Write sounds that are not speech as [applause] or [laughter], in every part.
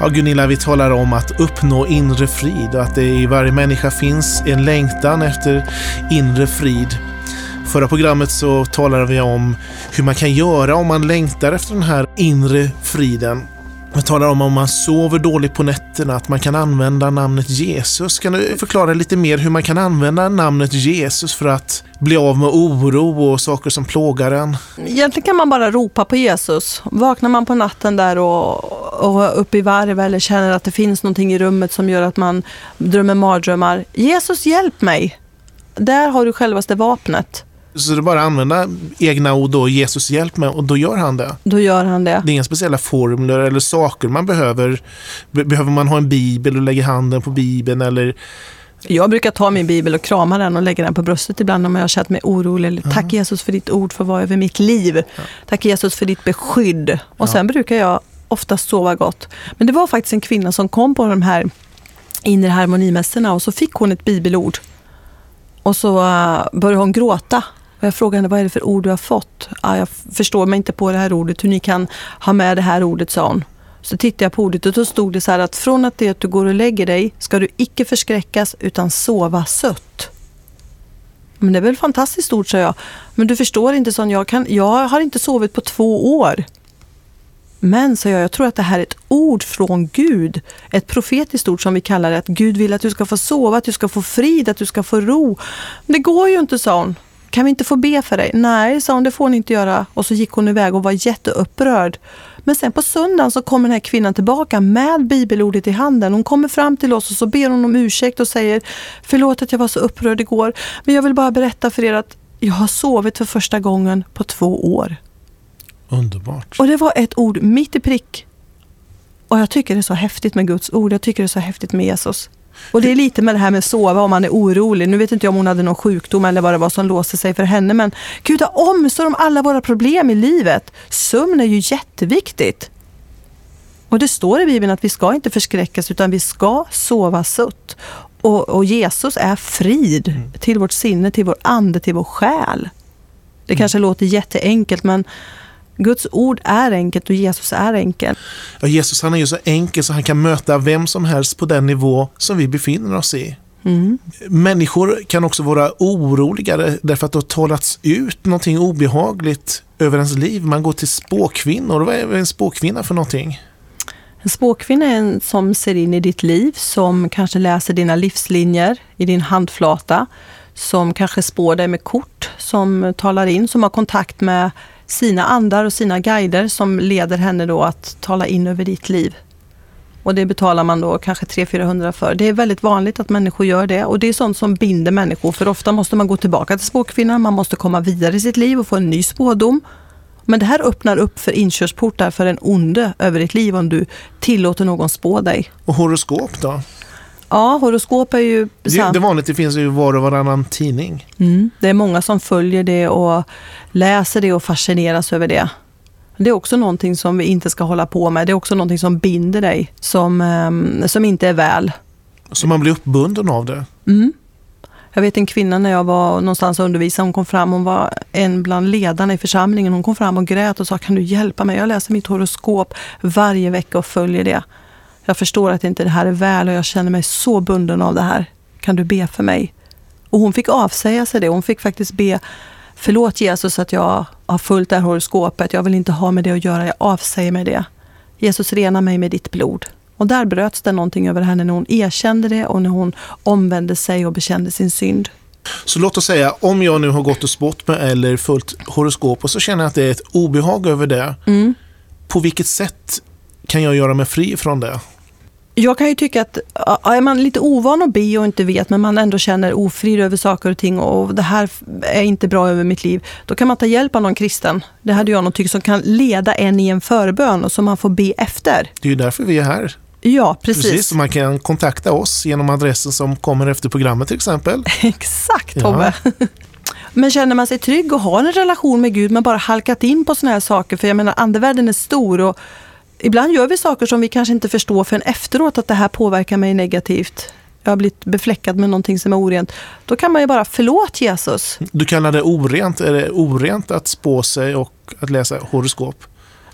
Ja, Gunilla, vi talar om att uppnå inre frid och att det i varje människa finns en längtan efter inre frid. Förra programmet så talade vi om hur man kan göra om man längtar efter den här inre friden. Vi talar om om man sover dåligt på nätterna, att man kan använda namnet Jesus. Kan du förklara lite mer hur man kan använda namnet Jesus för att bli av med oro och saker som plågar en? Egentligen kan man bara ropa på Jesus. Vaknar man på natten där och, och upp i varv eller känner att det finns någonting i rummet som gör att man drömmer mardrömmar. Jesus hjälp mig! Där har du självaste vapnet. Så det är bara att använda egna ord och Jesus hjälp mig och då gör han det. Då gör han det. Det är inga speciella formler eller saker man behöver. Be- Behöver man ha en bibel och lägga handen på bibeln eller Jag brukar ta min bibel och krama den och lägga den på bröstet ibland om jag har känt mig orolig. Eller, Tack Jesus för ditt ord får vara över mitt liv. Tack Jesus för ditt beskydd. Och sen brukar jag oftast sova gott. Men det var faktiskt en kvinna som kom på de här inre harmonimässorna och så fick hon ett bibelord. Och så äh, började hon gråta. Och jag frågade henne, vad är det för ord du har fått? Ah, jag förstår mig inte på det här ordet, hur ni kan ha med det här ordet, sa hon. Så tittade jag på ordet och då stod det så här att från att det att du går och lägger dig ska du icke förskräckas utan sova sött. Men det är väl ett fantastiskt ord, sa jag. Men du förstår inte, sån jag, kan, jag har inte sovit på två år. Men, sa jag, jag tror att det här är ett ord från Gud. Ett profetiskt ord som vi kallar det. Att Gud vill att du ska få sova, att du ska få frid, att du ska få ro. Men det går ju inte, sa hon. Kan vi inte få be för dig? Nej, sa hon, det får ni inte göra. Och så gick hon iväg och var jätteupprörd. Men sen på söndagen så kommer den här kvinnan tillbaka med bibelordet i handen. Hon kommer fram till oss och så ber hon om ursäkt och säger Förlåt att jag var så upprörd igår, men jag vill bara berätta för er att jag har sovit för första gången på två år underbart. Och det var ett ord mitt i prick. Och jag tycker det är så häftigt med Guds ord. Jag tycker det är så häftigt med Jesus. Och det är lite med det här med sova om man är orolig. Nu vet inte jag om hon hade någon sjukdom eller vad det var som låste sig för henne. Men Gud har omsorg om alla våra problem i livet. Sömn är ju jätteviktigt. Och det står i Bibeln att vi ska inte förskräckas utan vi ska sova sött. Och, och Jesus är frid till vårt sinne, till vår ande, till vår själ. Det kanske låter jätteenkelt men Guds ord är enkelt och Jesus är enkel. Ja, Jesus han är ju så enkel så han kan möta vem som helst på den nivå som vi befinner oss i. Mm. Människor kan också vara oroligare därför att det har talats ut någonting obehagligt över ens liv. Man går till spåkvinnor. Vad är en spåkvinna för någonting? En spåkvinna är en som ser in i ditt liv, som kanske läser dina livslinjer i din handflata, som kanske spår dig med kort, som talar in, som har kontakt med sina andar och sina guider som leder henne då att tala in över ditt liv. Och det betalar man då kanske 300-400 för. Det är väldigt vanligt att människor gör det och det är sånt som binder människor för ofta måste man gå tillbaka till spåkvinnan, man måste komma vidare i sitt liv och få en ny spådom. Men det här öppnar upp för inkörsportar för en onde över ditt liv om du tillåter någon spå dig. Och horoskop då? Ja, horoskop är ju Det, det vanligt, det finns ju var och varannan tidning. Mm. Det är många som följer det och läser det och fascineras över det. Det är också någonting som vi inte ska hålla på med. Det är också någonting som binder dig, som, ehm, som inte är väl. Så man blir uppbunden av det. Mm. Jag vet en kvinna när jag var någonstans och undervisade, hon kom fram, hon var en bland ledarna i församlingen. Hon kom fram och grät och sa, kan du hjälpa mig? Jag läser mitt horoskop varje vecka och följer det. Jag förstår att inte det här är väl och jag känner mig så bunden av det här. Kan du be för mig? Och hon fick avsäga sig det. Hon fick faktiskt be, förlåt Jesus att jag har följt det här horoskopet. Jag vill inte ha med det att göra, jag avsäger mig det. Jesus rena mig med ditt blod. Och där bröts det någonting över henne när hon erkände det och när hon omvände sig och bekände sin synd. Så låt oss säga, om jag nu har gått och spått med eller följt horoskop och så känner jag att det är ett obehag över det. Mm. På vilket sätt kan jag göra mig fri från det? Jag kan ju tycka att är man lite ovan att be och inte vet, men man ändå känner ofrid över saker och ting och det här är inte bra över mitt liv, då kan man ta hjälp av någon kristen. Det hade jag tyckt som kan leda en i en förbön och som man får be efter. Det är ju därför vi är här. Ja, precis. Precis, man kan kontakta oss genom adressen som kommer efter programmet till exempel. [laughs] Exakt Tobbe. Ja. [laughs] Men känner man sig trygg och har en relation med Gud men bara halkat in på sådana här saker, för jag menar andevärlden är stor och ibland gör vi saker som vi kanske inte förstår förrän efteråt att det här påverkar mig negativt. Jag har blivit befläckad med någonting som är orent. Då kan man ju bara förlåt Jesus. Du kallar det orent. Är det orent att spå sig och att läsa horoskop?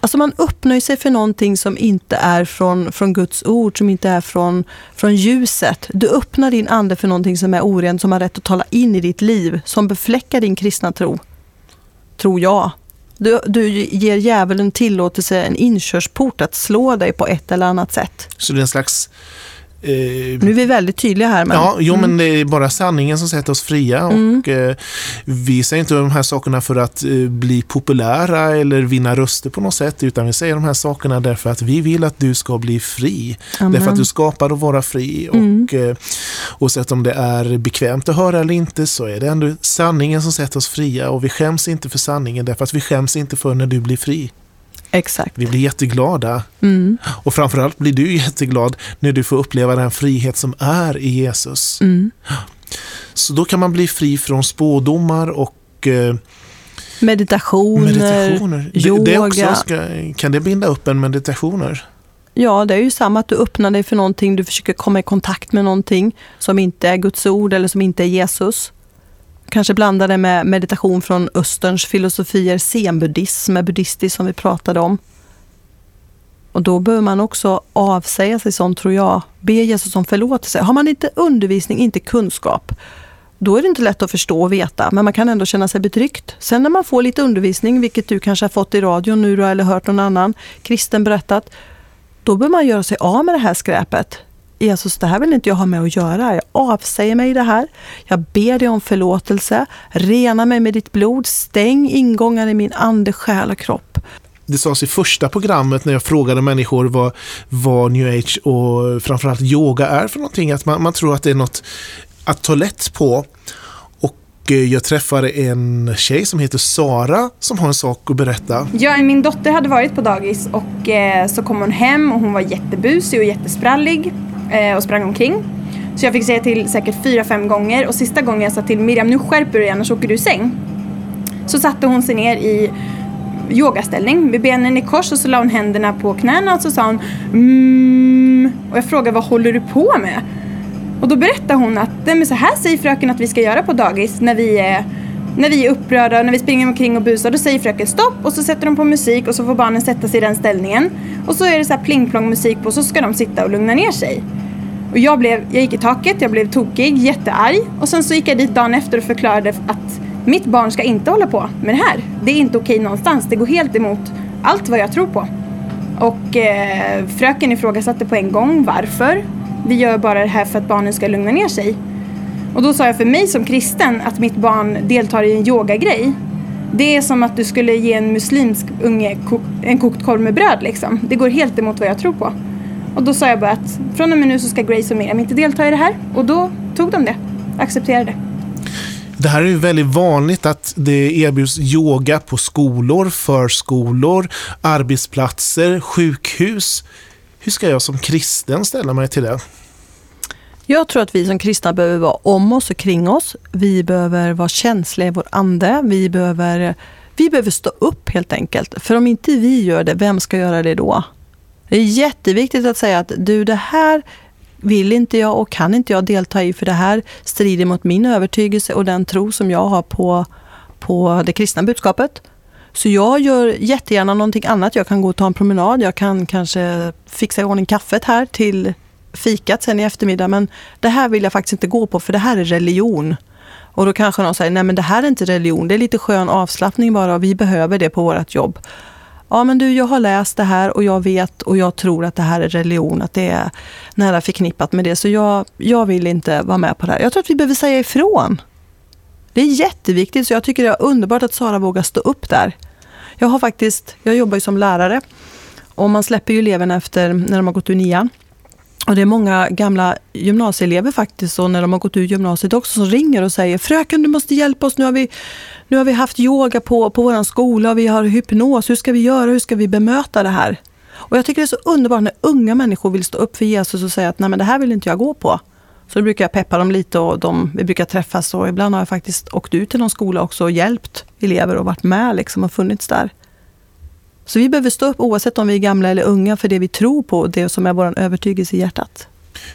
Alltså man upplöjer sig för någonting som inte är från, från Guds ord, som inte är från, från ljuset. Du öppnar din ande för någonting som är orent, som har rätt att tala in i ditt liv, som befläckar din kristna tro. Tror jag. Du, du ger djävulen tillåtelse, en inkörsport att slå dig på ett eller annat sätt. Så det är en slags Eh, nu är vi väldigt tydliga här. Men, ja, jo, mm. men det är bara sanningen som sätter oss fria. Mm. Och, eh, vi säger inte de här sakerna för att eh, bli populära eller vinna röster på något sätt, utan vi säger de här sakerna därför att vi vill att du ska bli fri. Amen. Därför att du skapar att vara fri. Mm. Och eh, Oavsett om det är bekvämt att höra eller inte så är det ändå sanningen som sätter oss fria och vi skäms inte för sanningen därför att vi skäms inte för när du blir fri. Exakt. Vi blir jätteglada. Mm. Och framförallt blir du jätteglad när du får uppleva den frihet som är i Jesus. Mm. Så då kan man bli fri från spådomar och eh, meditationer, meditationer. yoga. Det, det också ska, kan det binda upp en meditationer? Ja, det är ju samma att du öppnar dig för någonting, du försöker komma i kontakt med någonting som inte är Guds ord eller som inte är Jesus. Kanske blanda det med meditation från österns filosofier, zenbuddism, är buddhistiskt som vi pratade om. Och då behöver man också avsäga sig sånt tror jag. Be Jesus om förlåtelse. Har man inte undervisning, inte kunskap, då är det inte lätt att förstå och veta, men man kan ändå känna sig betryckt. Sen när man får lite undervisning, vilket du kanske har fått i radion nu då, eller hört någon annan kristen berättat, då bör man göra sig av med det här skräpet. Jesus, det här vill inte jag ha med att göra. Jag avsäger mig det här. Jag ber dig om förlåtelse. Rena mig med ditt blod. Stäng ingångar i min ande, själ och kropp. Det sades i första programmet när jag frågade människor vad, vad new age och framförallt yoga är för någonting. Att man, man tror att det är något att ta lätt på. Eh, jag träffade en tjej som heter Sara som har en sak att berätta. Ja, min dotter hade varit på dagis och eh, så kom hon hem och hon var jättebusig och jättesprallig eh, och sprang omkring. Så jag fick säga till säkert fyra, fem gånger och sista gången jag sa till Miriam nu skärper du dig annars åker du i säng. Så satte hon sig ner i yogaställning med benen i kors och så la hon händerna på knäna och så sa hon mm. Och jag frågade vad håller du på med? Och då berättar hon att men så här säger fröken att vi ska göra på dagis när vi är när vi är upprörda och när vi springer omkring och busar då säger fröken stopp och så sätter de på musik och så får barnen sätta sig i den ställningen. Och så är det så här pling plong musik på och så ska de sitta och lugna ner sig. Och jag, blev, jag gick i taket, jag blev tokig, jättearg och sen så gick jag dit dagen efter och förklarade att mitt barn ska inte hålla på med det här. Det är inte okej någonstans, det går helt emot allt vad jag tror på. Och eh, fröken ifrågasatte på en gång varför. Vi gör bara det här för att barnen ska lugna ner sig. Och då sa jag för mig som kristen att mitt barn deltar i en yogagrej. Det är som att du skulle ge en muslimsk unge en kokt korv med bröd liksom. Det går helt emot vad jag tror på. Och då sa jag bara att från och med nu så ska Grace och Miriam inte delta i det här. Och då tog de det. Accepterade det. Det här är ju väldigt vanligt att det erbjuds yoga på skolor, förskolor, arbetsplatser, sjukhus. Hur ska jag som kristen ställa mig till det? Jag tror att vi som kristna behöver vara om oss och kring oss. Vi behöver vara känsliga i vår ande. Vi behöver, vi behöver stå upp helt enkelt. För om inte vi gör det, vem ska göra det då? Det är jätteviktigt att säga att du, det här vill inte jag och kan inte jag delta i för det här strider mot min övertygelse och den tro som jag har på, på det kristna budskapet. Så jag gör jättegärna någonting annat. Jag kan gå och ta en promenad. Jag kan kanske fixa i ordning kaffet här till fikat sen i eftermiddag. Men det här vill jag faktiskt inte gå på för det här är religion. Och då kanske någon säger, nej men det här är inte religion. Det är lite skön avslappning bara och vi behöver det på vårt jobb. Ja men du, jag har läst det här och jag vet och jag tror att det här är religion, att det är nära förknippat med det. Så jag, jag vill inte vara med på det här. Jag tror att vi behöver säga ifrån. Det är jätteviktigt, så jag tycker det är underbart att Sara vågar stå upp där. Jag har faktiskt, jag jobbar ju som lärare och man släpper ju eleverna efter när de har gått ur nian. Och det är många gamla gymnasieelever faktiskt, och när de har gått ur gymnasiet också, som ringer och säger Fröken, du måste hjälpa oss. Nu har vi, nu har vi haft yoga på, på vår skola och vi har hypnos. Hur ska vi göra? Hur ska vi bemöta det här? Och jag tycker det är så underbart när unga människor vill stå upp för Jesus och säga att Nej, men det här vill inte jag gå på. Så då brukar jag peppa dem lite och de, vi brukar träffas och ibland har jag faktiskt åkt ut till någon skola också och hjälpt elever och varit med liksom och funnits där. Så vi behöver stå upp oavsett om vi är gamla eller unga för det vi tror på, det som är vår övertygelse i hjärtat.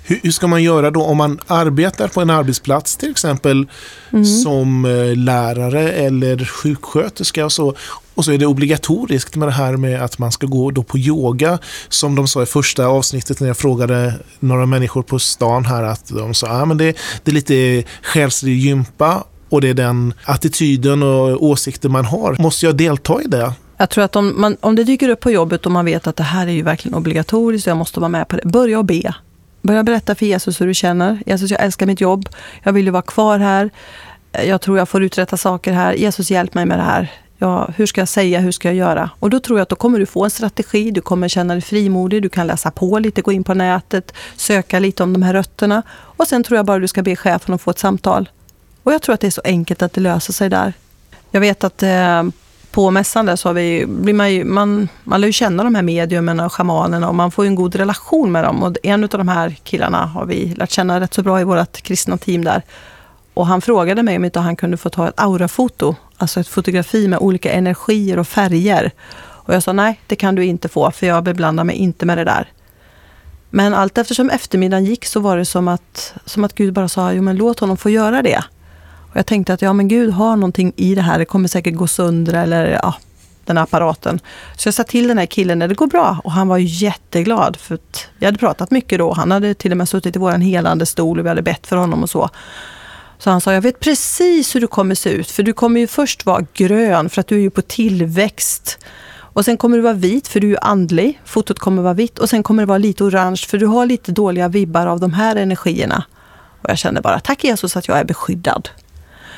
Hur, hur, ska man göra då om man arbetar på en arbetsplats till exempel mm. som eh, lärare eller sjuksköterska och så. Och så är det obligatoriskt med det här med att man ska gå då på yoga. Som de sa i första avsnittet när jag frågade några människor på stan här att de sa att ah, det, det är lite själslig gympa och det är den attityden och åsikter man har. Måste jag delta i det? Jag tror att om, man, om det dyker upp på jobbet och man vet att det här är ju verkligen obligatoriskt och jag måste vara med på det. Börja och be. Börja berätta för Jesus hur du känner. Jesus, jag älskar mitt jobb. Jag vill ju vara kvar här. Jag tror jag får uträtta saker här. Jesus, hjälp mig med det här. Ja, hur ska jag säga? Hur ska jag göra? Och då tror jag att då kommer du få en strategi. Du kommer känna dig frimodig. Du kan läsa på lite, gå in på nätet, söka lite om de här rötterna. Och sen tror jag bara du ska be chefen att få ett samtal. Och jag tror att det är så enkelt att det löser sig där. Jag vet att eh, på mässan där så har vi, blir man, ju, man, man lär ju känna de här mediumerna och shamanerna och man får en god relation med dem. Och en av de här killarna har vi lärt känna rätt så bra i vårt kristna team där. Och han frågade mig om inte han kunde få ta ett aurafoto, alltså ett fotografi med olika energier och färger. Och jag sa nej, det kan du inte få, för jag beblandar mig inte med det där. Men allt eftersom eftermiddagen gick så var det som att, som att Gud bara sa, jo men låt honom få göra det. Och jag tänkte att ja, men Gud har någonting i det här. Det kommer säkert gå sönder eller ja, den här apparaten. Så jag sa till den här killen det går bra och han var jätteglad. För att vi hade pratat mycket då. Han hade till och med suttit i vår helande stol och vi hade bett för honom och så. Så han sa, jag vet precis hur du kommer se ut. För du kommer ju först vara grön för att du är ju på tillväxt. Och sen kommer du vara vit för du är ju andlig. Fotot kommer vara vitt. Och sen kommer det vara lite orange för du har lite dåliga vibbar av de här energierna. Och jag kände bara, tack Jesus att jag är beskyddad.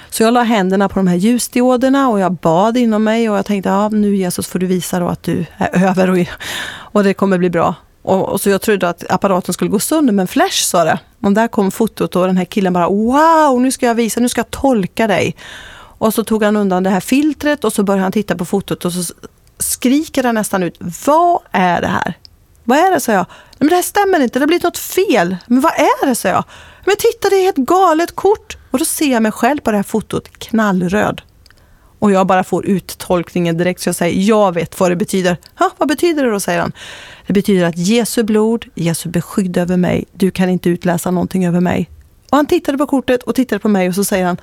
Så jag la händerna på de här ljusdioderna och jag bad inom mig och jag tänkte, ja nu Jesus får du visa då att du är över och, och det kommer bli bra. Och, och, så jag trodde att apparaten skulle gå sönder, men Flash sa det. Och där kom fotot och den här killen bara, wow, nu ska jag visa, nu ska jag tolka dig. Och så tog han undan det här filtret och så började han titta på fotot och så skriker han nästan ut, vad är det här? Vad är det, sa jag. Men det här stämmer inte, det har blivit något fel. Men vad är det, sa jag. Men titta, det är ett galet kort. Och då ser jag mig själv på det här fotot knallröd. Och jag bara får uttolkningen direkt så jag säger, jag vet vad det betyder. Ha, vad betyder det då, säger han. Det betyder att Jesu blod, Jesu beskydd över mig, du kan inte utläsa någonting över mig. Och han tittade på kortet och tittade på mig och så säger han,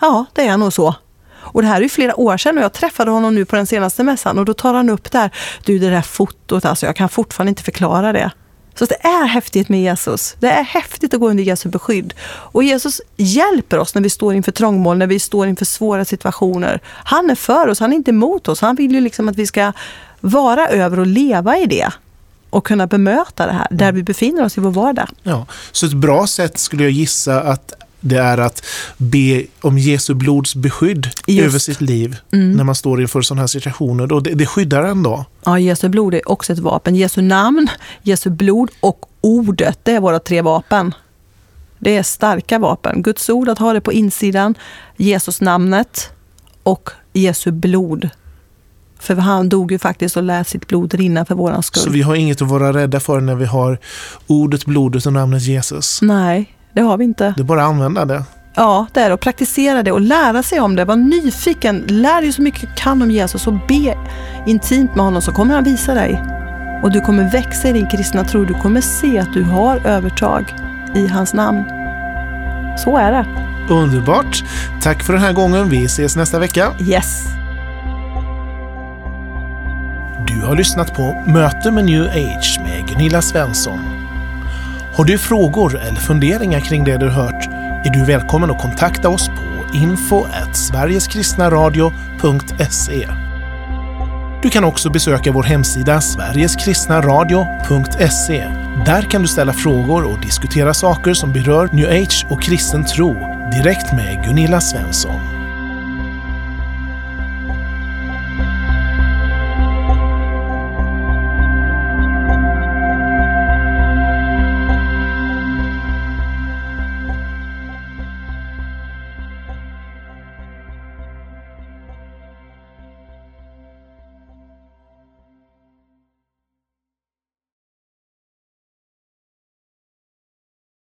ja, det är nog så. Och det här är ju flera år sedan och jag träffade honom nu på den senaste mässan och då tar han upp där, du det där fotot, alltså jag kan fortfarande inte förklara det. Så det är häftigt med Jesus. Det är häftigt att gå under Jesu beskydd. Och Jesus hjälper oss när vi står inför trångmål, när vi står inför svåra situationer. Han är för oss, han är inte emot oss. Han vill ju liksom att vi ska vara över och leva i det och kunna bemöta det här där vi befinner oss i vår vardag. Ja, så ett bra sätt skulle jag gissa att det är att be om Jesu blods beskydd Just. över sitt liv mm. när man står inför sådana här situationer. Och det, det skyddar en då. Ja, Jesu blod är också ett vapen. Jesu namn, Jesu blod och ordet, det är våra tre vapen. Det är starka vapen. Guds ord, att ha det på insidan, Jesus namnet och Jesu blod. För han dog ju faktiskt och lät sitt blod rinna för våran skull. Så vi har inget att vara rädda för när vi har ordet, blodet och namnet Jesus? Nej, det har vi inte. Det är bara att använda det. Ja, det är att praktisera det och lära sig om det. Var nyfiken, lär dig så mycket du kan om Jesus och be intimt med honom så kommer han visa dig. Och du kommer växa i din kristna tro. Du kommer se att du har övertag i hans namn. Så är det. Underbart. Tack för den här gången. Vi ses nästa vecka. Yes. Du har lyssnat på Möte med New Age med Gunilla Svensson. Har du frågor eller funderingar kring det du hört är du välkommen att kontakta oss på info sverigeskristnaradio.se. Du kan också besöka vår hemsida sverigeskristnaradio.se. Där kan du ställa frågor och diskutera saker som berör new age och kristen tro direkt med Gunilla Svensson.